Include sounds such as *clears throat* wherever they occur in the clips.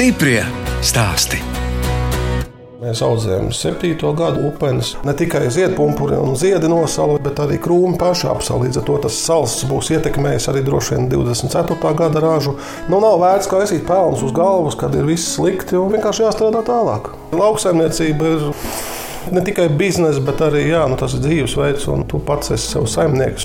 Stiprie stāsti. Mēs audzējām septīto gadu upenes. Ne tikai ziedpumpuri un ziedi nosala, bet arī krūmi paši apsala. Līdz ar to tas sals būs ietekmējis arī droši vien 24. gada ražu. Nu, nav vērts kaisīt pelnus uz galvas, kad ir viss slikti un vienkārši jāstrādā tālāk. Lauksaimniecība ir ne tikai biznesa, bet arī jā, nu, tas ir dzīvesveids, un tu pats esi sev saimnieks.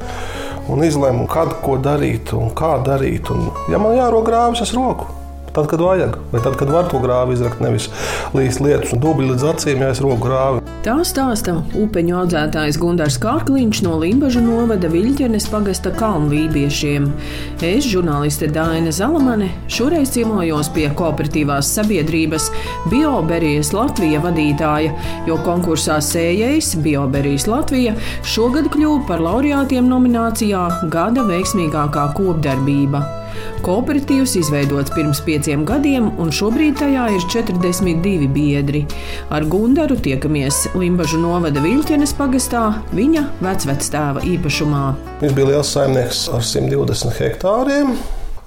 Un izlēmu, kad ko darīt un kā darīt. Un, ja man jārok grāvis, es roku tad, kad vajag, vai tad, kad var to grāvi izrakt, nevis līdz lietus un dubļi līdz acīm, ja es roku grāvi. Tā stāsta upeņu audzētājs Gunārs Kārkliņš no Limbaģa novada Viļķernes pagasta kalnvībiešiem. Es, žurnāliste Dāna Zalamane, šoreiz ciemojos pie kooperatīvās sabiedrības Bioberijas Latvija vadītāja, jo konkursā sējējs Bioberijas Latvija šogad kļuva par laureātiem nominācijā Gada veiksmīgākā kopdarbība. Kooperatīvs izveidots pirms pieciem gadiem, un šobrīd tajā ir 42 biedri. Ar Gundaru tiekamies Limbaģu novada Viļķenes pagastā, viņa vecvectēva īpašumā. Viņš bija liels saimnieks ar 120 hektāriem,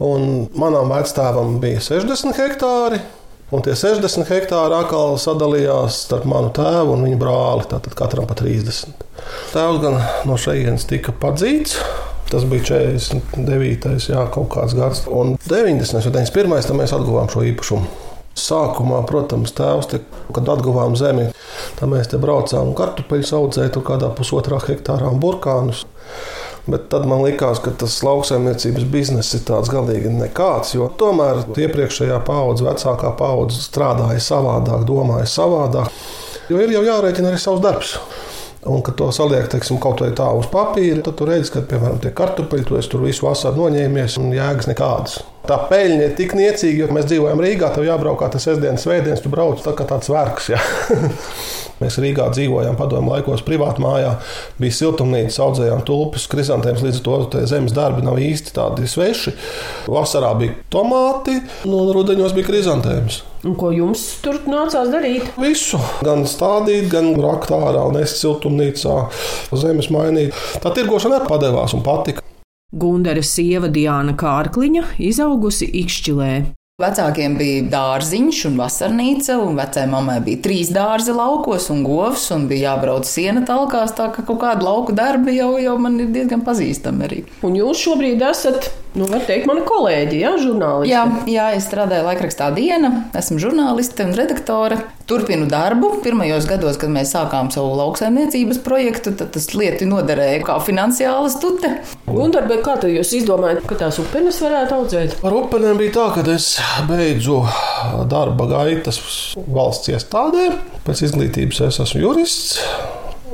un manam vectēvam bija 60 hektāri. Un tie 60 hektāri atkal sadalījās starp manu tēvu un viņa brāli. Tātad katram pa 30. Tēvs gan no šejienes tika padzīts. Tas bija 49. Jā, kaut kāds gads. Un 90. un 91. tad mēs atguvām šo īpašumu. Sākumā, protams, tēvs, te, kad atguvām zemi, tad mēs te braucām kartupeļus audzēt, tur kādā pusotrā hektārā burkānus. Bet tad man likās, ka tas lauksaimniecības bizness ir tāds galīgi nekāds. Tomēr iepriekšējā paudze, vecākā paudze strādāja savādāk, domāja savādāk. Jo ir jau jārēķina arī savs darbs. Un, kad to saliek teiksim, kaut vai tā uz papīra, tad tu redzi, ka, piemēram, tie kartupeļi, tu tur visu vasaru noņēmies un jēgas nekādas. Tā peļņa ir tik niecīga, jo mēs dzīvojam Rīgā, tev jābrauk kā tas sestdienas, svētdienas, tu brauc tā kā tāds vergs. Ja? *laughs* Mēs Rīgā dzīvojām padomu laikos, privātā mājā, bija siltumnīca, audzējām tulpes, krizantēmas, līdz ar to zemes darbi nav īsti tādi sveši. Vasarā bija tomāti, nu, un rudenos bija krizantēmas. Un ko jums tur nācās darīt? Visu. Gan stādīt, gan rakt ārā, nest siltumnīcā, zemes mainīt. Tā tirgošana arī padevās un patika. Gundara sieva Diana Kārkliņa izaugusi Ikšķilē. Vecākiem bija dārziņš un vasarnīca, un vecajai mammai bija trīs dārzi laukos un govs, un bija jābrauc siena talkās, tā ka kaut kāda lauku darbi jau, jau man ir diezgan pazīstami arī. Un jūs šobrīd esat Nu, var teikt, mana kolēģi, jā, žurnālisti. Jā, jā, es strādāju laikrakstā Diena, esmu žurnāliste un redaktore. Turpinu darbu. Pirmajos gados, kad mēs sākām savu lauksaimniecības projektu, tad tas lieti noderēja kā finansiāla stute. Un tad, kā tad jūs izdomājat, ka tās upenes varētu audzēt? Ar upenēm bija tā, ka es beidzu darba gaitas valsts iestādē. Pēc izglītības es esmu jurists.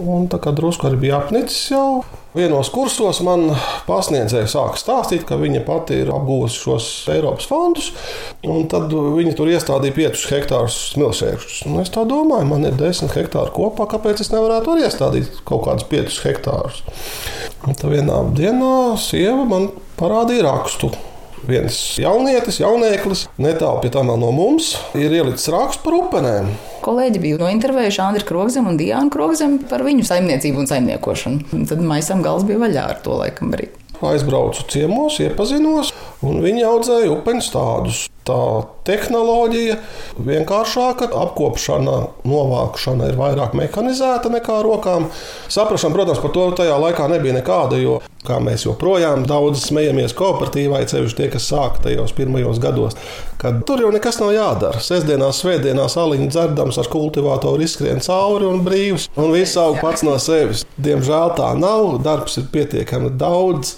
Un tā kā drusku arī bija apnicis jau. Vienos kursos man pasniedzēja sāka stāstīt, ka viņa pati ir apgūusi šos Eiropas fondus, un tad viņa tur iestādīja 5 hektārus smilšēkšus. Es tā domāju, man ir 10 hektāri kopā, kāpēc es nevarētu arī iestādīt kaut kādus 5 hektārus. Un tad vienā dienā sieva man parādīja rakstu viens jaunietis, jaunieklis, netālu pie tā no mums, ir ielicis rakstu par upenēm. Kolēģi bija nointervējuši Andriu Krogzemu un Diānu Krogzemu par viņu saimniecību un saimniekošanu. Tad maisam gals bija vaļā ar to laikam arī. Aizbraucu ciemos, iepazinos, un viņi audzēja upeņu stādus. Tā tehnoloģija vienkāršāka, apkopšana, novākšana ir vairāk mehanizēta nekā rokām. Saprašana, protams, par to tajā laikā nebija nekāda, jo kā mēs joprojām daudz smejamies kooperatīvā, ceļš tie, kas sāka tajos pirmajos gados, kad tur jau nekas nav jādara. Sestdienās, svētdienās aliņu dzerdams ar kultivatoru izskrien cauri un brīvs, un viss aug pats no sevis. Diemžēl tā nav, darbs ir pietiekami daudz.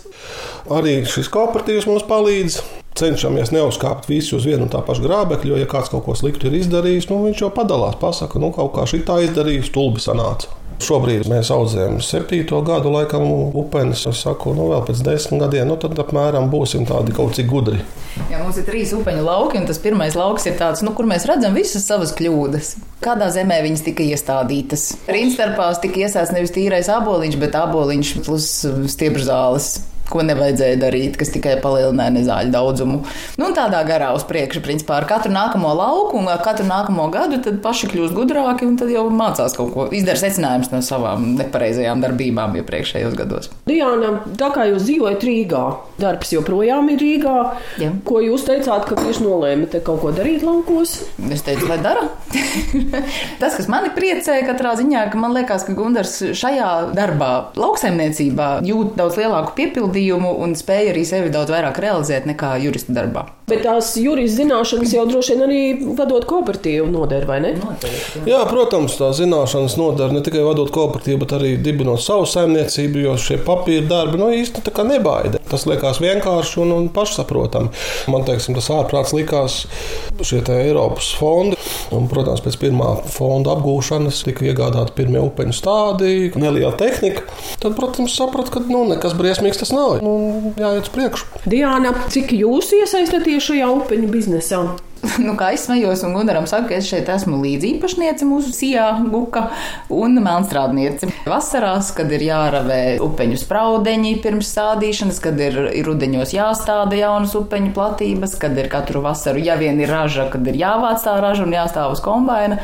Arī šis kooperatīvs mums palīdz cenšamies neuzkāpt visu uz vienu un tā pašu grābekļa, jo, ja kāds kaut ko sliktu ir izdarījis, nu, viņš jau padalās, pasakā, nu, kaut kā šī tā izdarīja, stulbi sanāca. Šobrīd mēs audzējam septīto gadu, laikam, upenes. Es saku, nu, vēl pēc desmit gadiem, nu, tad apmēram būsim tādi kaut cik gudri. Jā, mums ir trīs upeņu lauki, un tas pirmais lauks ir tāds, nu, kur mēs redzam visas savas kļūdas. Kādā zemē viņas tika iestādītas? Rīnstarpās tika iesāstīts nevis tīrais aboliņš, bet aboliņš plus stiepžzāles. Ko nevajadzēja darīt, kas tikai palielināja nezāļu daudzumu. Nu, tādā garā uz priekšu, principā ar katru nākamo lauku un katru nākamo gadu, paši kļūst gudrāki un tad jau mācās kaut ko, izdara secinājumus no savām nepareizajām darbībām iepriekšējos gados. Diana, tā kā jūs dzīvojat Rīgā, darbs joprojām ir Rīgā. Jā. Ko jūs teicāt, ka tieši nolēma te kaut ko darīt laukos? Es teicu, lai dara. *laughs* Tas, kas mani priecē katrā ziņā, ka man liekas, ka Gundars šajā darbā, lauksaimniecībā, jūt daudz lielāku piepildījumu un spēja arī sevi daudz vairāk realizēt nekā jurista darbā. Bet tās jurista zināšanas jau droši vien arī vadot kooperatīvu noder, vai ne? Noteikti, jā. jā, protams, tā zināšanas noder ne tikai vadot kooperatīvu, bet arī dibinot savu saimniecību, jo šie papīra darbi nu, īsti tā kā nebaida. Tas liekas vienkārši un, un pašsaprotami. Man teiksim, tas ārprāts likās šie Eiropas fondi. Un, protams, pēc pirmā fonda apgūšanas tika iegādāti pirmie upeņu stādi, neliela tehnika. Tad, protams, sapratu, ka nu, nekas briesmīgs tas nav. Nu, jāiet uz priekšu. Diana, cik jūs iesaistāties šajā upeņu biznesā? *laughs* nu, kā es smējos, un Gunaram saka, ka es šeit esmu līdzīpašniece mūsu sijā, guka un melnstrādniece. Vasarās, kad ir jāravē upeņu spraudeņi pirms sādīšanas, kad ir, ir rudeņos jāstāda jaunas upeņu platības, kad ir katru vasaru, ja vien ir raža, kad ir jāvāc tā raža un jāstāv uz kombaina.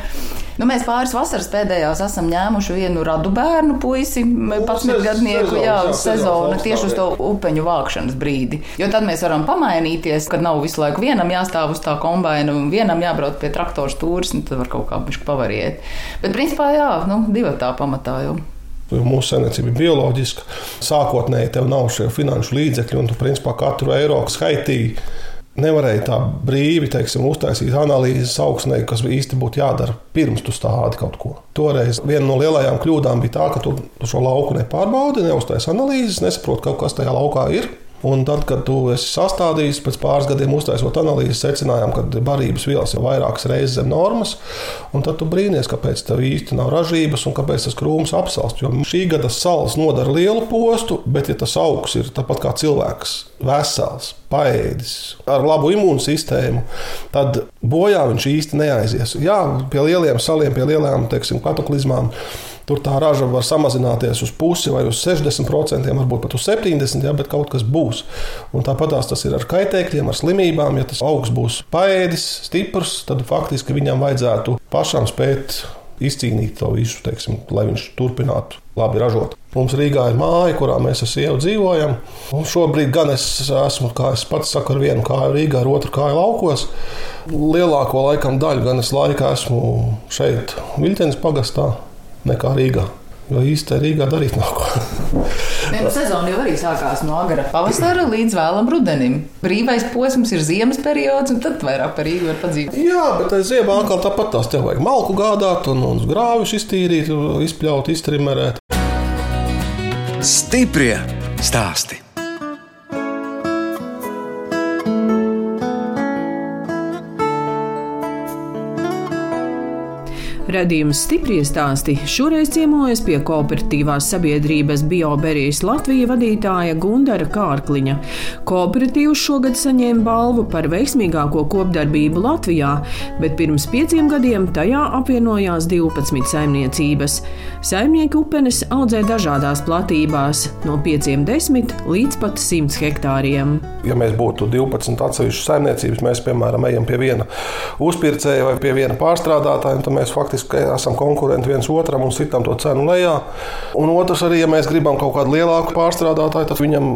Nu, mēs pāris vasaras pēdējās esam ņēmuši vienu radu bērnu puisi, 11 gadnieku, jā, uz sezonu, tieši uz to upeņu vākšanas brīdi. Jo tad mēs varam pamainīties, kad nav visu laiku vienam jāstāv uz tā kombaina un vienam jābrauc pie traktora stūres, un tad var kaut kā pišķi pavariet. Bet principā jā, nu, divi tā pamatā jau. Mūsu saimniecība ir bioloģiska. Sākotnēji tev nav šie finanšu līdzekļi, un tu principā katru eiro skaitīji nevarēja tā brīvi teiksim, uztaisīt analīzes augsnē, kas īsti būtu jādara pirms tu stādi kaut ko. Toreiz viena no lielajām kļūdām bija tā, ka tu, tu šo lauku nepārbaudi, neuztaisi analīzes, nesaproti, kas tajā laukā ir. Un tad, kad tu esi sastādījis, pēc pāris gadiem uztaisot analīzi, secinājām, ka barības vielas ir vairākas reizes zem normas. Tad tu brīnies, kāpēc tev īsti nav ražības un kāpēc tas krūms apsalst. Jo šī gada salas nodara lielu postu, bet ja tas augs ir tāpat kā cilvēks, vesels, paēdis, ar labu imūnsistēmu, tad bojā viņš īsti neaizies. Jā, pie lieliem saliem, pie lielām kataklizmām Tur tā raža var samazināties uz pusi vai uz 60%, varbūt pat uz 70%, ja, bet kaut kas būs. Un tāpat tas ir ar kaitēkļiem, ar slimībām. Ja tas augs būs paēdis, stiprs, tad faktiski viņam vajadzētu pašam spēt izcīnīt to visu, teiksim, lai viņš turpinātu labi ražot. Mums Rīgā ir māja, kurā mēs ar sievu dzīvojam. Un šobrīd gan es esmu, kā es pats saku, ar vienu kāju Rīgā, ar otru kāju laukos. Lielāko laikam daļu gan es laika esmu šeit, Viļķenes pagastā nekā Rīgā. Jo īstenībā Rīgā darīt nav ko. Nu, sezona jau arī sākās no agrā pavasara līdz vēlam rudenim. Brīvais posms ir ziemas periods, un tad vairāk par Rīgu var padzīvot. Jā, bet ziemā atkal tāpat tās tev vajag malku gādāt un, un grāvis iztīrīt, izpļaut, iztrimerēt. Stiprie stāsti! Radījums stipri stāsti šoreiz ciemojas pie kooperatīvās sabiedrības Bioberijas Latvijas vadītāja Gundara Kārkliņa. Kooperatīvs šogad saņēma balvu par veiksmīgāko kopdarbību Latvijā, bet pirms pieciem gadiem tajā apvienojās 12 saimniecības. Saimnieki upenes audzē dažādās platībās, no 5-10 līdz pat 100 hektāriem. Ja mēs būtu 12 atsevišķas saimniecības, mēs piemēram ejam pie viena uzpircēja vai pie viena pārstrādātāja, tad mēs faktiski ka esam konkurenti viens otram un sitam to cenu lejā. Un otrs, arī, ja mēs gribam kaut kādu lielāku pārstrādātāju, tad viņam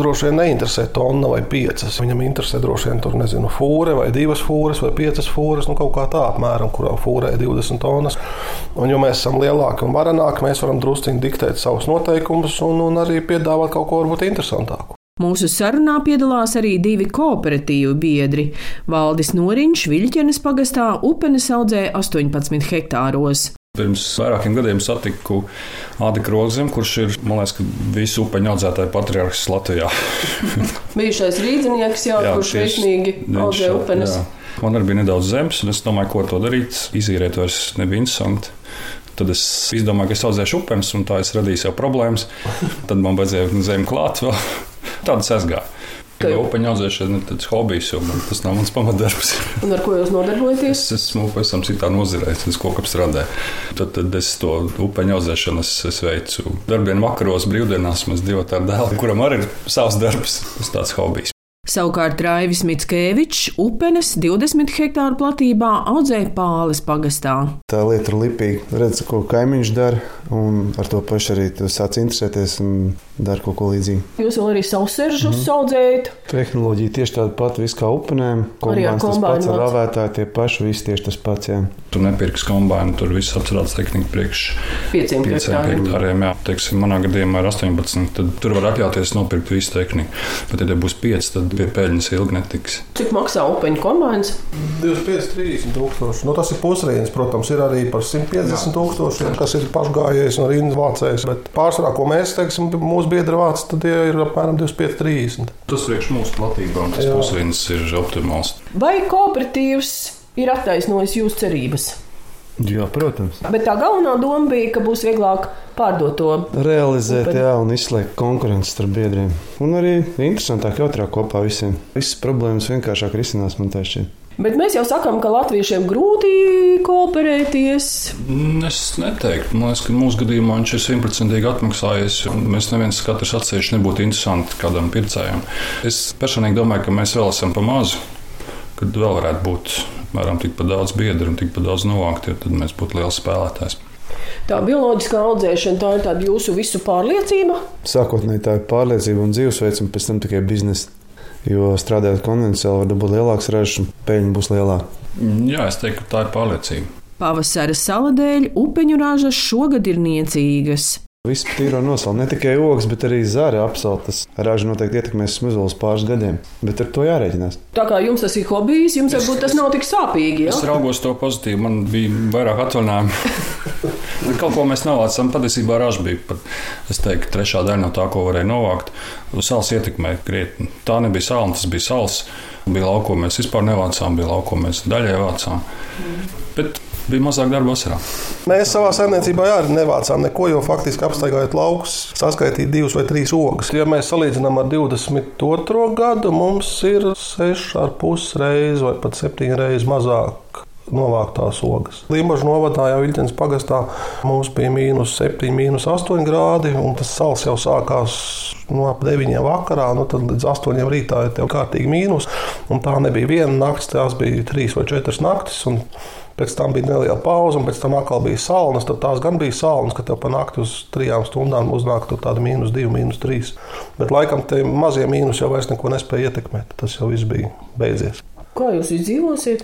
droši vien neinteresē tonna vai piecas. Viņam interesē droši vien tur, nezinu, fūre vai divas fūres vai piecas fūres, nu kaut kā tā apmēram, kurā fūrē ir 20 tonnas. Un, jo mēs esam lielāki un varenāki, mēs varam drusciņi diktēt savus noteikumus un, un arī piedāvāt kaut ko varbūt interesantāku. Mūsu sarunā piedalās arī divi kooperatīvu biedri. Valdis Noriņš Viļķenes pagastā upenes audzē 18 hektāros. Pirms vairākiem gadiem satiku Ādu Krogzem, kurš ir, man liekas, visu upeņu audzētāju patriarhs Latvijā. *laughs* Bijušais rīznieks, jā, jā, kurš veiksmīgi audzē upenes. Jā. Man arī bija nedaudz zemes, un es domāju, ko ar to darīt. Izīrēt vairs nebija interesanti. Tad es izdomāju, ka es audzēšu upenes, un tā es radīju sev problēmas. Tad man vajadzēja zemi klāt vēl. Tādas aizgāja. Ka upeņu audzēšana ir tāds hobijs, man tas nav mans pamatdarbs. Un ar ko jūs nodarbojaties? Es esmu pavisam citā nozarē, es koku apstrādāju. Tad, tad es to upeņu audzēšanu veicu darbdienu vakaros, brīvdienās. Mēs divi ar dēlu, kuram arī ir savs darbs, tas tāds hobijs. Savukārt Raivis Mitskevičs upenes 20 hektāru platībā audzēja pāles pagastā. Tā lieta ir lipīga. Redz, ko kaimiņš dara, un ar to pašu arī sāc interesēties un dara kaut ko līdzīgu. Jūs vēl arī savu seržu mm -hmm. audzējat? Tehnoloģija tieši tāda pati viss kā upenēm. Arī ar Kombināns tas pats, ar vāc. avētāju tie paši, viss tieši tas pats. Jā. Tur nepirks kombināciju, tur viss apstrādes tehnika priekš 5 5 hektāriem. Jā, teiksim, manā gadījumā ir 18. Tad tur var atļauties nopirkt visu tehniku. Bet, ja būs 5, tad pie peļņas ilgi netiks. Cik maksā upeņu kombināns? 25, 30 tūkstoši. Nu, tas ir pusrīns, protams, ir arī par 150 tūkstošiem, kas ir pašgājējis un rindas vācējs. Bet pārsvarā, ko mēs teiksim, mūsu biedri vāc, tad tie ir apmēram 25, 30. Tas priekš mūsu platībām tas Jā. pusvīns ir optimāls. Vai kooperatīvs ir attaisnojis jūsu cerības? Jā, protams. Bet tā galvenā doma bija, ka būs vieglāk pārdot to. Realizēt, Upeni. jā, un izslēgt konkurenci starp biedriem. Un arī interesantāk jautrāk kopā visiem. Visas problēmas vienkāršāk risinās man tā šķiet. Bet mēs jau sakām, ka latviešiem grūti kooperēties. Mm, Es neteiktu, man liekas, ka mūsu gadījumā viņš ir simtprocentīgi atmaksājies. un Mēs neviens katrs atsevišķi nebūtu interesanti kādam pircējam. Es personīgi domāju, ka mēs vēl esam pa mazu, kad vēl varētu būt apmēram tikpat daudz biedru un tikpat daudz novākt, jo tad mēs būtu liels spēlētājs. Tā bioloģiskā audzēšana, tā ir tāda jūsu visu pārliecība. Sākotnēji tā ir pārliecība un dzīvesveids, un pēc tam tikai biznesa. Jo strādājot konvencionāli, var dabūt lielāks ražas un peļņa būs lielāka. Mm, Jā, es teiktu, ka tā ir pārliecība. Pavasara sala dēļ upeņu ražas šogad ir niecīgas. Viss tīro nosaukt, ne tikai ogas, bet arī zāra apsaltas. Raža noteikti ietekmēs smuzulis pāris gadiem, bet ar to jārēķinās. Tā kā jums tas ir hobijs, jums varbūt tas nav tik sāpīgi. Es Ja? raugos to pozitīvi, man bija vairāk atvaļinājumu. *laughs* Kaut ko mēs novācām, patiesībā raža bija pat, es teiktu, trešā daļa no tā, ko varēja novākt. Sāls ietekmēja krietni. Tā nebija sāla, tas bija sāls. Bija lauko, mēs vispār nevācām, bija lauko, mēs daļai vācām. Bet bija mazāk darba vasarā. Mēs savā saimniecībā arī nevācām neko, jo faktiski apstaigājot laukus, saskaitīt divas vai trīs ogas. Ja mēs salīdzinām ar 22. gadu, mums ir 6,5 reizes vai pat 7 reizes mazāk. Novāktās ogas. Limbaģa novadā jau Ilģenes pagastā mums bija mīnus 7, mīnus 8 grādi, un tas sals jau sākās no ap 9 vakarā, nu tad līdz 8 rītā ir jau kārtīgi mīnus. Un tā nebija viena naktis, tās bija 3 vai 4 naktis. un Pēc tam bija neliela pauze, un pēc tam atkal bija salnas. Tad tās gan bija salnas, ka tev pa nakti uz trijām stundām uznāk tāda mīnus divi, mīnus trīs. Bet laikam tie mazie mīnus jau vairs neko nespēja ietekmēt. Tas jau viss bija beidzies. Kā jūs izdzīvosiet?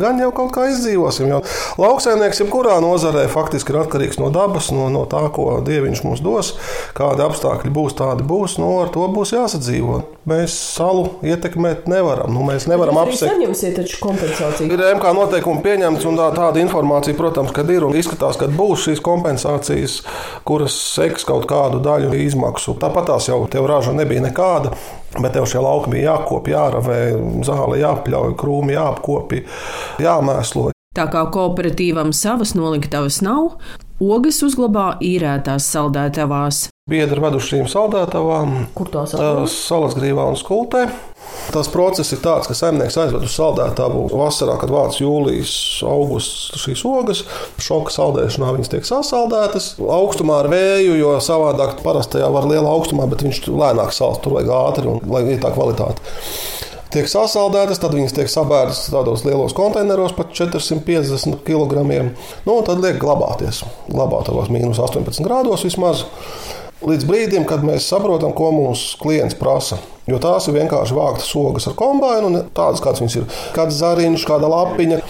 Gan jau kaut kā izdzīvosim. Jo lauksaimnieks jebkurā nozarē faktiski ir atkarīgs no dabas, no, no tā, ko dieviņš mums dos. Kādi apstākļi būs, tādi būs. No ar to būs jāsadzīvo. Mēs salu ietekmēt nevaram. Nu, mēs nevaram Jūs arī apsekt. saņemsiet taču kompensāciju. Ir MK noteikumi pieņemts, un tā, tāda informācija, protams, kad ir un izskatās, ka būs šīs kompensācijas, kuras seks kaut kādu daļu izmaksu. Tāpat tās jau tev raža nebija nekāda, bet tev šie lauki bija jākopja, jāravē, zāle jāpļauj, krūmi jāapkopja, jāmēslo. Tā kā kooperatīvam savas noliktavas nav, ogas uzglabā īrētās saldētavās. Biedri veduši šīm saldētavām, Kur tās tās salas grīvā un skultē. Tas process ir tāds, ka saimnieks aizved uz saldētāju vasarā, kad vāc jūlijas, augusts šīs ogas. Šoka saldēšanā viņas tiek sasaldētas augstumā ar vēju, jo savādāk parasti tajā var liela augstumā, bet viņš lēnāk sāls, tur vajag ātri un lai ir tā kvalitāte. Tiek sasaldētas, tad viņas tiek sabērtas tādos lielos konteineros par 450 kg. Nu, tad liek glabāties. Glabātavās mīnus 18 grādos vismaz. Līdz brīdim, kad mēs saprotam, ko mūsu klients prasa. Jo tās ir vienkārši vāktas ogas ar kombināciju, un tādas kādas viņas ir. Kāds zariņš, kāda lapiņa.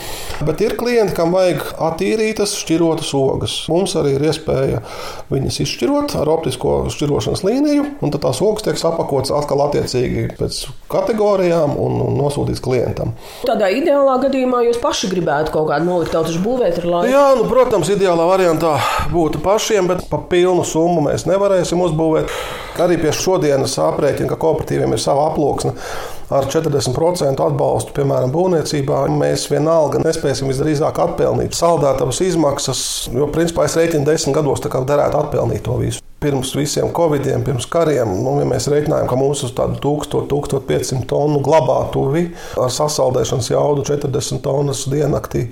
Bet ir klienti, kam vajag attīrītas, šķirotas ogas. Mums arī ir iespēja viņas izšķirot ar optisko šķirošanas līniju, un tad tās ogas tiek sapakotas atkal attiecīgi pēc kategorijām un, nosūtītas klientam. Tādā ideālā gadījumā jūs paši gribētu kaut kādu noliktavu būvēt ar laiku. Jā, nu, protams, ideālā variantā būtu pašiem, bet pa pilnu summu mēs nevarēsim uzbūvēt. Arī pie šodienas aprēķina, ka kooperatīviem ir sava aploksne ar 40% atbalstu, piemēram, būvniecībā, mēs vienalga nespēsim visdrīzāk atpelnīt saldētavas izmaksas, jo, principā, es rēķinu desmit gados, tā kā derētu atpelnīt to visu. pirms visiem covidiem, pirms kariem, nu, ja mēs reiķinājām, ka mums uz tādu 1000, 1500 tonu glabātuvi ar sasaldēšanas jaudu 40 tonnas diennaktī,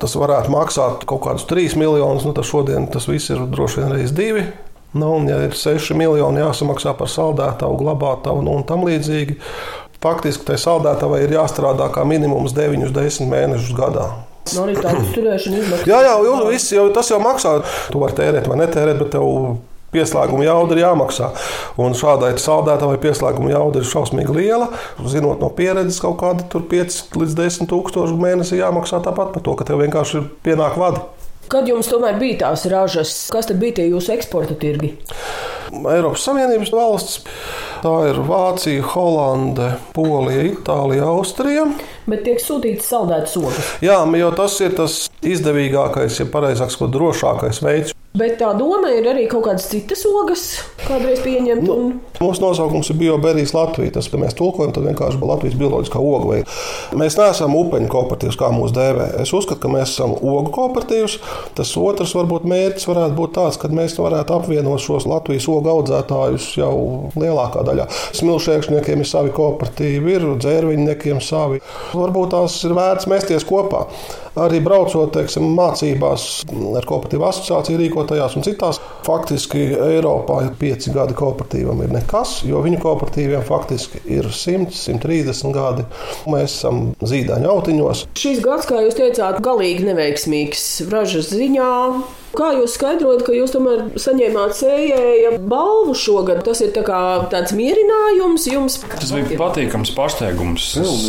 tas varētu maksāt kaut kādus 3 miljonus. Nu, tas šodien tas viss ir droši vien reiz divi. Nu, un, ja ir 6 miljoni jāsamaksā par saldētavu, glabātavu nu, un tam līdzīgi, faktiski tai saldētavai ir jāstrādā kā minimums 9-10 mēnešus gadā. Nu, arī tāda *clears throat* uzturēšana izmaksā. Jā, jā, jau, viss, jau, tas jau maksā. Tu vari tērēt vai netērēt, bet tev pieslēguma jauda ir jāmaksā. Un šādai saldētājai pieslēguma jauda ir šausmīgi liela. Zinot no pieredzes, kaut kāda 5 līdz 10 tūkstoši mēnesī jāmaksā tāpat par to, ka tev vienkārši ir pienāk vadi. Kad jums tomēr bija tās ražas, kas tad bija tie jūsu eksporta tirgi? Eiropas Savienības valsts, tā ir Vācija, Holande, Polija, Itālija, Austrija. Bet tiek sūtīts saldētas ogas. Jā, jo tas ir tas izdevīgākais, ja pareizāk sakot, drošākais veids. Bet tā doma ir arī kaut kādas citas ogas, kādreiz pieņemt. Un... Mūsu nosaukums ir Bioberijas Latvija. Tas, ka mēs tulkojam, tad vienkārši Latvijas bioloģiskā oga veida. Mēs neesam upeņu kooperatīvs, kā mūsu dēvē. Es uzskatu, ka mēs esam ogu kooperatīvs. Tas otrs varbūt mērķis varētu būt tāds, ka mēs varētu apvienot šos Latvijas ogu audzētājus jau lielākā daļā. Smilšēkšņiem ir savi kooperatīvi, ir dzērviņniekiem savi. Varbūt tās ir vērts mesties kopā. Arī braucot teiksim, mācībās ar kooperatīvu asociāciju rīkotajās un citās, faktiski Eiropā ir pieci gadi kooperatīvam ir nekas, jo viņu kooperatīviem faktiski ir 100, 130 gadi. Mēs esam zīdaiņu autiņos. Šis gads, kā jūs teicāt, galīgi neveiksmīgs ražas ziņā. Kā jūs skaidrojat, ka jūs tomēr saņēmāt sējēja balvu šogad? Tas ir tā tāds mierinājums jums. Tas bija patīkams pārsteigums. Es,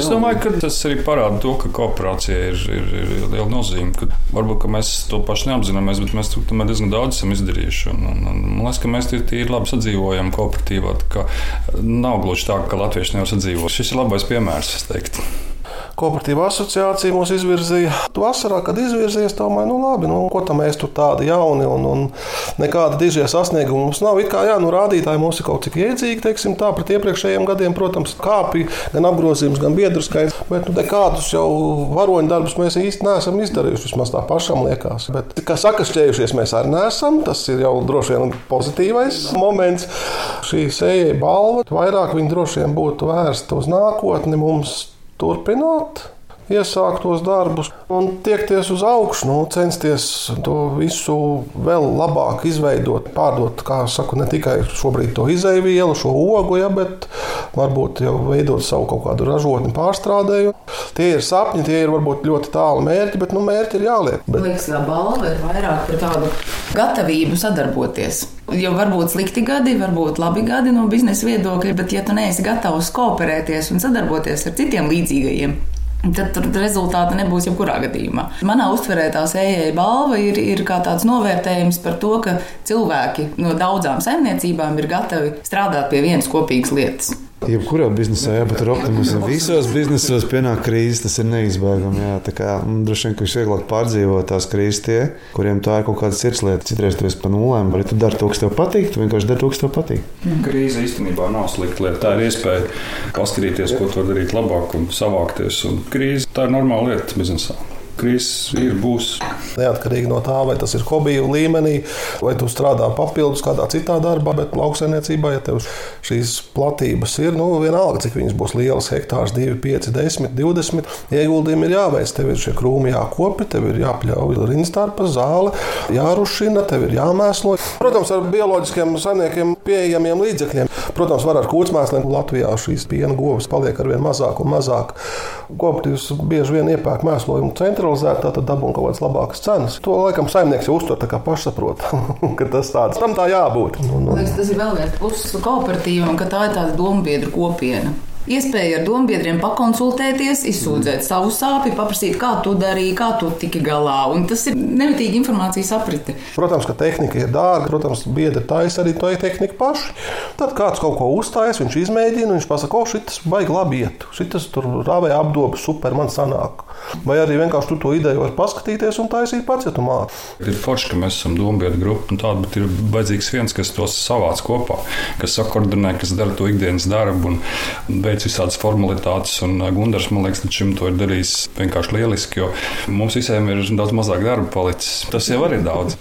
es domāju, ka tas arī parāda to, ka kooperācija ir, ir, ir liela nozīme. Ka varbūt ka mēs to paši neapzināmies, bet mēs tomēr diezgan daudz esam izdarījuši. Un, un, un, man liekas, ka mēs tīri labi sadzīvojam kooperatīvā. Nav gluži tā, ka latvieši nevar sadzīvot. Šis ir labais piemērs, es teiktu. Kooperatīva asociācija mūs izvirzīja. Vasarā, kad izvirzījies, domāju, nu labi, nu, ko tam mēs tur tādi jauni un, un nekāda dižie sasniegumi mums nav. It kā jā, nu, rādītāji mums ir kaut cik iedzīgi, teiksim, tā pret iepriekšējiem gadiem, protams, kāpj gan apgrozījums, gan biedru skaits. Bet nu, nekādus jau varoņu darbus mēs īsti neesam izdarījuši. Vismaz tā pašam liekas. Bet, kā sakašķējušies, mēs arī neesam. Tas ir jau droši vien pozitīvais moments. Šī sējai balva vairāk viņa droši vien būtu vērsta uz nākotni mums turpināt iesāktos darbus un tiekties uz augšu, nu, censties to visu vēl labāk izveidot, pārdot, kā saku, ne tikai šobrīd to izēvielu, šo ogu, ja, bet varbūt jau veidot savu kaut kādu ražotni pārstrādēju. Tie ir sapņi, tie ir varbūt ļoti tālu mērķi, bet nu, mērķi ir jāliek. Bet... Liekas, ka balva ir vairāk par tādu gatavību sadarboties. Jo varbūt slikti gadi, varbūt labi gadi no biznesa viedokļa, bet ja tu neesi gatavs kooperēties un sadarboties ar citiem līdzīgajiem, Tad tur rezultāti nebūs jebkurā gadījumā. Manā uztverē tā sējēja balva ir, ir kā tāds novērtējums par to, ka cilvēki no daudzām saimniecībām ir gatavi strādāt pie vienas kopīgas lietas. Jebkurā biznesā jābūt optimistam. Visos biznesos pienāk krīzes, tas ir neizbēgami. Jā, tā kā nu, droši vien, ka visvieglāk pārdzīvot tās krīzes tie, kuriem tā ir kaut kāda sirdslieta. Citreiz tu esi pa nulēm, vai tu dari to, kas tev patīk, tu vienkārši dari to, kas tev patīk. Mm. Krīze īstenībā nav slikta lieta. Tā ir iespēja paskatīties, ko tu vari darīt labāk un savākties. Un krīze tā ir normāla lieta biznesā krīzes ir, būs. Neatkarīgi no tā, vai tas ir hobiju līmenī, vai tu strādā papildus kādā citā darbā, bet lauksaimniecībā, ja tev šīs platības ir, nu, vienalga, cik viņas būs lielas, hektārs, 2, 5, 10, 20, ieguldījumi ir jāveic. Tev ir šie krūmi jākopi, tev ir jāpļauj rinstarpa zāle, jārušina, tev ir jāmēslo. Protams, ar bioloģiskiem saimniekiem pieejamiem līdzekļiem. Protams, var ar kūtsmēsliem Latvijā šīs piena govs paliek ar vien mazāk un mazāk. Kooperatīvs bieži vien iepērk mēslojumu centralizēti, tad dabūna kaut kādas labākas cenas. To laikam saimnieks jau uztver kā pašsaprotamu, *laughs* ka tas tāds tam tā jābūt. Un, un... Liekas, tas ir vēl viens pluss kooperatīvam, ka tā ir tāda dombiedru kopiena. Iespēja ar dombiedriem pakonsultēties, izsūdzēt savu sāpju, paprasīt, kā tu darīji, kā tu tiki galā. Un tas ir nemitīgi informācijas aprite. Protams, ka tehnika ir dārga, protams, biedri taisa arī to tehniku paši. Tad kāds kaut ko uzstājas, viņš izmēģina, viņš pasaka, o, šis baigi labi iet, šis tur rāvēja apdobu, super, man sanāk. Vai arī vienkārši tu to ideju vari paskatīties un taisīt pats, ja tu māki. Ir forši, ka mēs esam dombiedru grupa, tāda, bet ir vajadzīgs viens, kas tos savāc kopā, kas sakoordinē, kas dara to ikdienas darbu un veic visādas formalitātes. Un Gunārs, man liekas, līdz šim to ir darījis vienkārši lieliski, jo mums visiem ir daudz mazāk darba palicis. Tas jau arī ir daudz.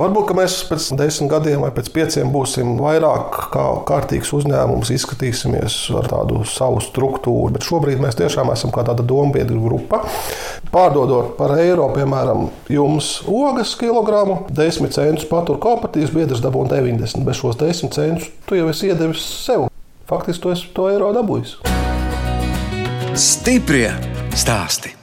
Varbūt mēs pēc desmit gadiem vai pēc pieciem būsim vairāk kā kārtīgs uzņēmums, izskatīsimies ar tādu savu struktūru. Bet šobrīd mēs tiešām esam kā tāda dombiedru grupa. Pārdodot par eiro, piemēram, jums ogas kilogramu, 10 centus patur kooperatīvas biedrs dabū 90. Bez šos 10 centus tu jau esi iedevis sev. Faktiski tu esi to eiro dabūjis. Stiprie stāstī!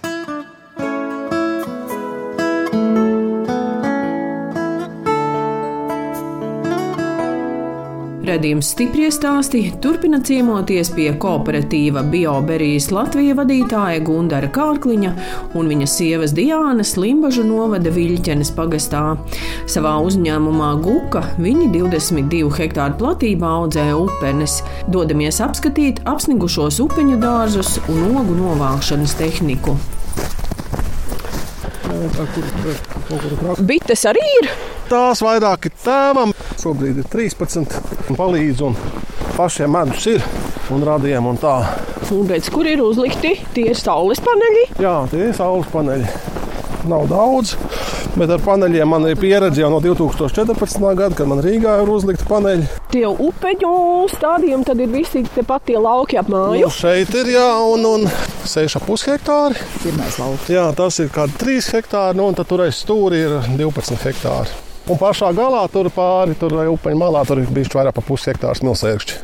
Redījums stipri stāstī turpina ciemoties pie kooperatīva Bioberijas Latvijas vadītāja Gundara Kārkliņa un viņa sievas Diānas Limbažu novada Viļķenes pagastā. Savā uzņēmumā Guka viņi 22 hektāru platībā audzē upenes. Dodamies apskatīt apsnigušos upeņu dārzus un ogu novākšanas tehniku. Bites arī ir. Tās vairāk ir tēvam, šobrīd ir 13. Palīdz un pašiem medus ir un radiem un tā. Un pēc kur ir uzlikti tie saules paneļi? Jā, tie ir saules paneļi. Nav daudz, bet ar paneļiem man ir pieredze jau no 2014. gada, kad man Rīgā ir uzlikta paneļi. Tie upeņu stādījumi tad ir visi te pat tie lauki ap māju. Nu, šeit ir jā, un, un 6,5 hektāri. Pirmais lauks. Jā, tas ir kādi 3 hektāri, nu, un tad tur aiz stūri ir 12 hektāri. Un pašā galā tur pāri, tur upeņa malā, tur ir bijis vairāk par pusi hektārs milsēkšķi.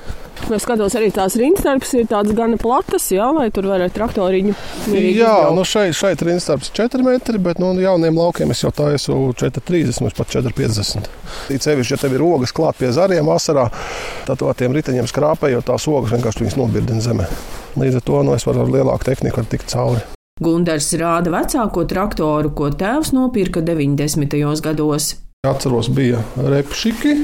Es skatos, arī tās rindstarps ir tādas gan platas, jā, lai tur varētu traktoriņu. Jā, izbraukt. nu šeit, šeit ir instarps 4 metri, bet no nu, jauniem laukiem es jau taisu 4,30 līdz pat 4,50. It sevišķi, ja tev ir ogas klāt pie zariem vasarā, tad to ar tiem riteņiem skrāpējot tās ogas vienkārši viņas nobirdina zemē. Līdz ar to nu, es varu ar lielāku tehniku var tikt cauri. Gundars rāda vecāko traktoru, ko tēvs nopirka 90. gados. Atceros, bija repšiki,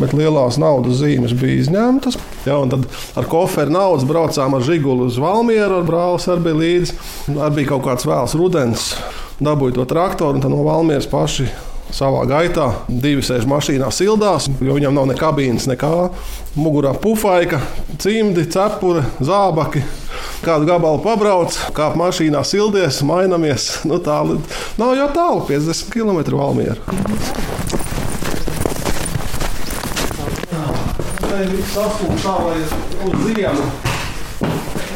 bet lielās naudas zīmes bija izņemtas. Un tad ar koferu naudas braucām ar žiguli uz Valmieru. Ar brālis arī bija līdzi. Arī bija kaut kāds vēls rudens. Dabūju to traktoru un no Valmieras paši. Savā gaitā divi sēž mašīnā, sildās, jo viņam nav ne kabīnes, nekā. Mugurā pufaika, cimdi, cepure, zābaki. Kādu gabalu pabrauc, kāp mašīnā, sildies, mainamies. Nu, tālu nav jau tālu, 50 km valmiera. Tā ir sasprāta tā, lai uz ziemu.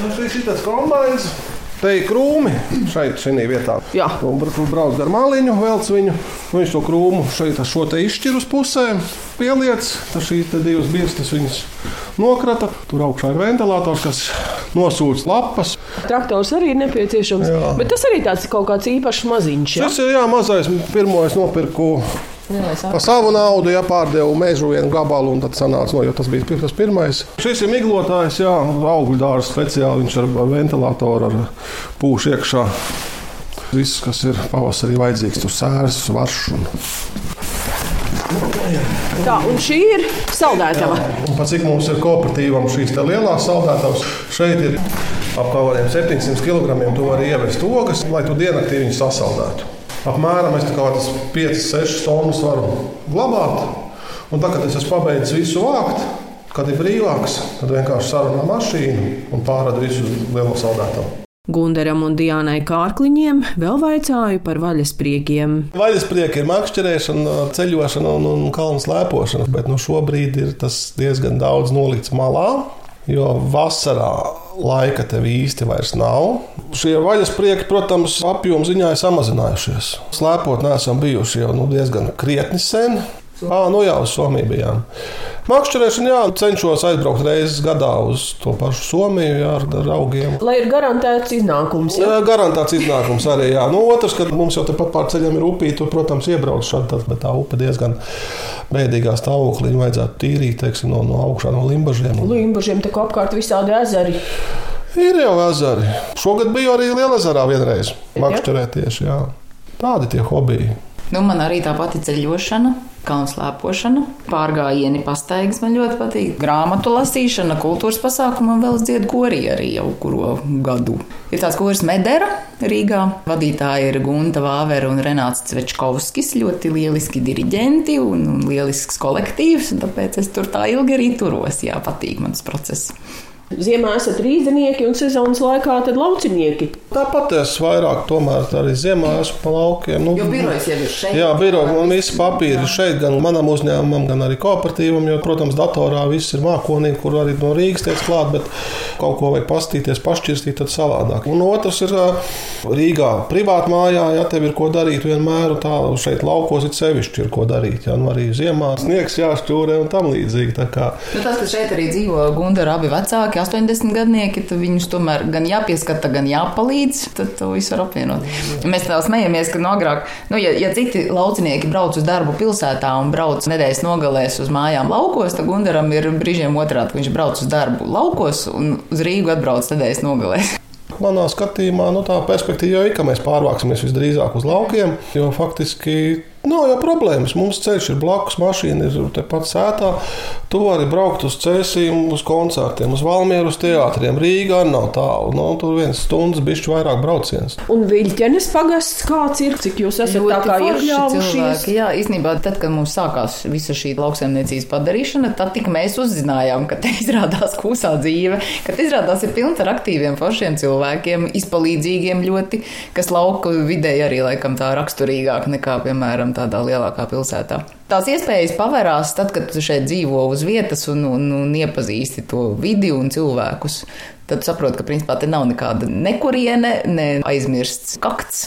Nu, šis ir tas kombinācijas. Te ir krūmi šeit, šajā vietā. Jā. Tur brauc ar māliņu, velc viņu. Viņš to krūmu šeit ar šo te izšķir uz pusēm, pieliec. Tad šīs divas birstas viņas nokrata. Tur augšā ir ventilators, kas nosūc lapas. Traktors arī ir nepieciešams, Jā. bet tas arī tāds kaut kāds īpašs maziņš. Jā? Šis ir jā, mazais. Pirmo es nopirku par savu naudu, ja pārdevu mežu vienu gabalu, un tad sanāca, no, jo tas bija tas pirmais. Šis ir miglotājs, jā, augļu dārsts speciāli. Viņš ar ventilatoru, ar pūšu iekšā. Viss, kas ir pavasarī vajadzīgs, tur sērs, varš. Un, Tā, un šī ir saldētava. un pat cik mums ir kooperatīvam šīs lielās saldētavas, šeit ir ap kaut kādiem 700 kg. Tu vari ievest ogas, lai tu diennaktī viņus sasaldētu. Apmēram es tā kā tas 5-6 tonnas varu glabāt. Un tad, kad es esmu pabeidzis visu vākt, kad ir brīvāks, tad vienkārši sarunā mašīnu un pārādu visu uz lielo saldētavu. Gundaram un Diānai Kārkliņiem vēl vaicāju par vaļaspriekiem. Vaļas prieka ir makšķerēšana, ceļošana un, un kalnu slēpošana, bet nu, šobrīd ir tas diezgan daudz nolikts malā. Jo vasarā laika tev īsti vairs nav. Šie vaļas prieki, protams, apjomu ziņā ir samazinājušies. Slēpot neesam bijuši jau nu, diezgan krietni sen. À, nu jā, uz Somiju bijām. Makšķerēšana, jā, cenšos aizbraukt reizes gadā uz to pašu Somiju jā, ar, ar augiem. Lai ir garantēts iznākums. Jā. Jā, garantēts iznākums arī. Jā. Nu, otrs, kad mums jau tepat pār ceļiem ir upīte, tur, protams, iebrauc šādi, tad, bet tā upe diezgan bēdīgā stāvoklī. Viņu vajadzētu tīrīt teiksim, no, no augšā, no limbažiem. Limbažiem te apkārt visādi ezeri. Ir jau ezeri. Šogad bija arī Lielezerā vienreiz makšķerēt tieši. Jā. Tādi tie hobiji. Nu, man arī tā pati ceļošana, kalnu slēpošana, pārgājieni, pastaigas man ļoti patīk. Grāmatu lasīšana, kultūras pasākumu un vēl es dziedu korī arī jau kuru gadu. Ir tāds kurs Medera Rīgā. Vadītāji ir Gunta Vāvera un Renāts Cvečkovskis. Ļoti lieliski diriģenti un, un lielisks kolektīvs, un tāpēc es tur tā ilgi arī turos. Jā, patīk man tas process. Ziemā esat rīznieki un sezonas laikā tad laucinieki. Tāpat es vairāk tomēr arī ziemā esmu pa laukiem. Nu, Jo birojas jau ir šeit. Jā, biroja un visi papīri ir šeit, gan manam uzņēmumam, gan arī kooperatīvam. Jo, protams, datorā viss ir mākonī, kur arī no Rīgas tiek klāt, bet kaut ko vajag pastīties, pašķirstīt, tad savādāk. Un otrs ir Rīgā, privātā mājā, ja tev ir ko darīt vienmēr, un tā šeit laukos ir sevišķi ir ko darīt. Ja, nu arī ziemā sniegs jāšķūrē un tam līdzīgi. Tā kā Nu, tas, ka šeit arī dzīvo Gunara abi vecāki, 80 gadnieki, tad viņus tomēr gan jāpieskata, gan jāpalīdz. Tad to visu var apvienot. Mēs tā smejamies, ka no agrāk, nu, ja, ja citi laucinieki brauc uz darbu pilsētā un brauc nedēļas nogalēs uz mājām laukos, tad Gunaram ir brīžiem otrādi, ka viņš brauc uz darbu laukos un uz Rīgu atbrauc nedēļas nogalēs. Manā skatījumā nu, tā perspektīva jau ir, ka mēs pārvāksimies visdrīzāk uz laukiem, jo faktiski nav jau problēmas. Mums ceļš ir blakus, mašīna ir tepat sētā. Tu vari braukt uz ceļiem, uz koncertiem, uz Valmieru, uz teātriem. Rīgā nav tālu. Nu, tur viens stundas, bišķi vairāk brauciens. Un Viļķenes pagasts kāds ir, cik jūs esat tā kā iekļāvušies? cilvēki. Jā, īstenībā tad, kad mums sākās visa šī lauksaimniecības padarīšana, tad tik mēs uzzinājām, ka te *laughs* izrādās kūsā dzīve, ka te izrādās ir pilns ar aktīviem, foršiem cilvēkiem, izpalīdzīgiem ļoti, kas lauku vidē arī laikam tā raksturīgāk nekā, piemēram, tādā lielākā pilsētā. Tās iespējas pavērās tad, kad tu šeit dzīvo uz vietas un, un, un iepazīsti to vidi un cilvēkus. Tad saproti, ka principā te nav nekāda nekuriene, ne aizmirsts kakts,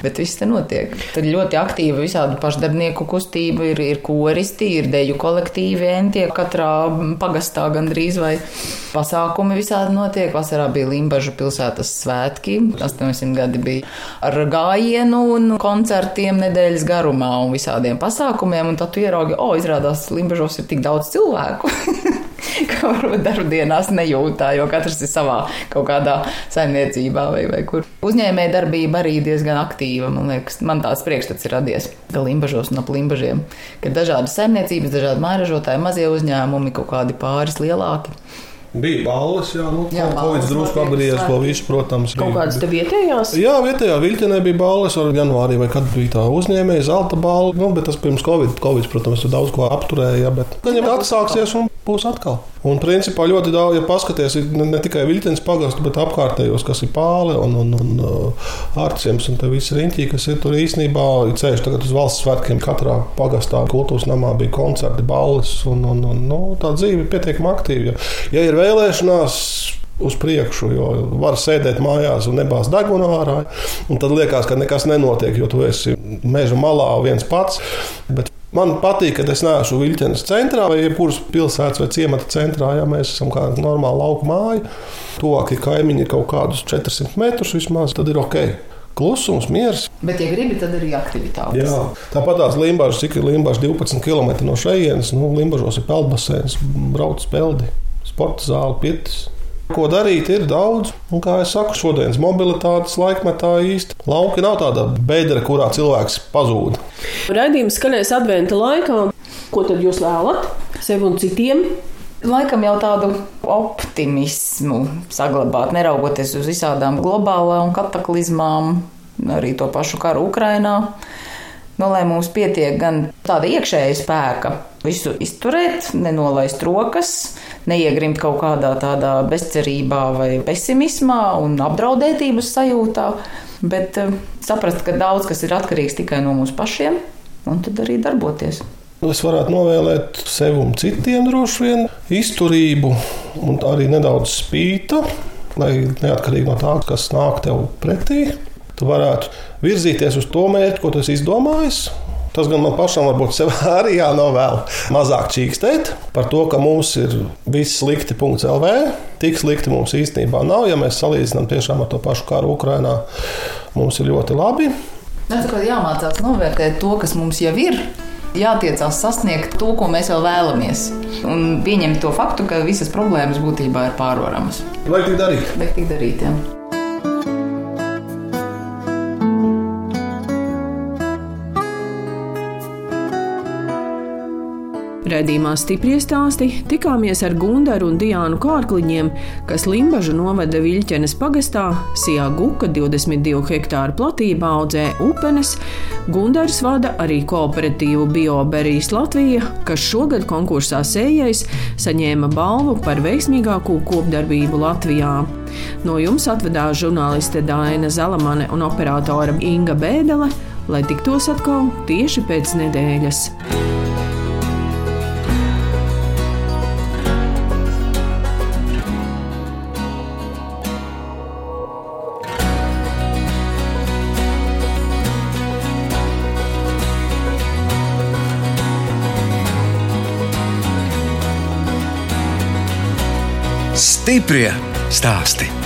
bet viss te notiek. Tad ļoti aktīva visādi pašdarbnieku kustība, ir, ir koristi, ir deju kolektīvi, entie katrā pagastā gandrīz vai pasākumi visādi notiek. Vasarā bija Limbažu pilsētas svētki, 800 gadi bija ar gājienu un koncertiem nedēļas garumā un visādiem pasākumiem, un tad tu ieraugi, o, izrādās Limbažos ir tik daudz cilvēku. *laughs* *laughs* Varbūt darbdienās nejūtā, jo katrs ir savā kaut kādā saimniecībā vai, vai kur. Uzņēmēja darbība arī diezgan aktīva. Man liekas, man tāds priekšstats ir radies, ka limbažos un ap limbažiem, ka dažādas saimniecības, dažādi mājražotāji, mazie uzņēmumi, kaut kādi pāris lielāki. Bija balvas, jā, nu, Jā, Covid drusku svētki. to visu, protams. Kaut bija- kādas te vietējās? Jā, vietējā vilcienā bija balvas, ar janvārī vai kad bija tā uzņēmēja, zelta balva. Nu, bet tas pirms Covid, COVID protams, tur daudz ko apturēja. Bet gan jau atsāksies un būs atkal. Un principā ļoti daudz, ja paskaties, ne, ne tikai vilciens pagastu, bet apkārtējos, kas ir pāle un, un, un uh, ārciems un te viss riņķī, kas ir tur īstenībā ir ceļš tagad uz valsts svētkiem. Katrā pagastā kultūras namā bija koncerti, balvas un, un, un nu, tā dzīve ir pietiekami aktīva. Ja, ir vēlēšanās, uz priekšu, jo var sēdēt mājās un nebāzt degunu ārā. Tad liekas, ka nekas nenotiek, jo tu esi meža malā viens pats. Bet Man patīk, ka es neesmu Viļņas centrā vai jebkuras pilsētas vai ciemata centrā. Ja mēs esam kā normāla lauka māja, tuvākie kaimiņi ir kaut kādus 400 metrus vismaz, tad ir ok. Klusums, miers. Bet, ja gribi, tad arī aktivitātes. Jā. Tāpat tās Limbaģis, cik ir Limbaģis 12 km no šejienes, nu, Limbaģos ir peldbaseins, brauc peldi, sporta zāle, pietis. Ko darīt, ir daudz. Un, kā jau saku, šodienas mobilitātes laikmetā īsti lauki nav tāda bedra, kurā cilvēks pazūd. Raidījums skanēs adventa laikā. Ko tad jūs vēlat sev un citiem? Laikam jau tādu optimismu saglabāt, neraugoties uz visādām globālām kataklizmām, arī to pašu karu Ukrainā. Nu, lai mums pietiek gan tāda iekšēja spēka, visu izturēt, nenolaist rokas, neiegrimt kaut kādā tādā bezcerībā vai pesimismā un apdraudētības sajūtā, bet eh, saprast, ka daudz kas ir atkarīgs tikai no mums pašiem, un tad arī darboties. Es varētu novēlēt sev un citiem droši vien izturību un arī nedaudz spīta, lai neatkarīgi no tā, kas nāk tev pretī, tu varētu virzīties uz to mērķi, ko tu esi izdomājis. Tas gan man pašam varbūt sev *laughs* arī jānovēl mazāk čīkstēt par to, ka mums ir viss slikti. LV. Tik slikti mums īstenībā nav. Ja mēs salīdzinām tiešām ar to pašu karu Ukrajinā, mums ir ļoti labi. Tā kā jāmācās novērtēt to, kas mums jau ir. Jātiecās sasniegt to, ko mēs vēl vēlamies. Un pieņemt to faktu, ka visas problēmas būtībā ir pārvaramas. Vajag tik darīt. Bet tik darīt, jā. Raidījumā stipri stāsti tikāmies ar Gundaru un Diānu Kārkliņiem, kas Limbažu novada Viļķenes pagastā Sijā Guka 22 hektāru platībā audzē upenes. Gundars vada arī kooperatīvu Bioberijas Latvija, kas šogad konkursā sējais saņēma balvu par veiksmīgāko kopdarbību Latvijā. No jums atvedās žurnāliste Dāna Zalamane un operātore Inga Bēdele, lai tiktos atkal tieši pēc nedēļas. Stiprie stāsti.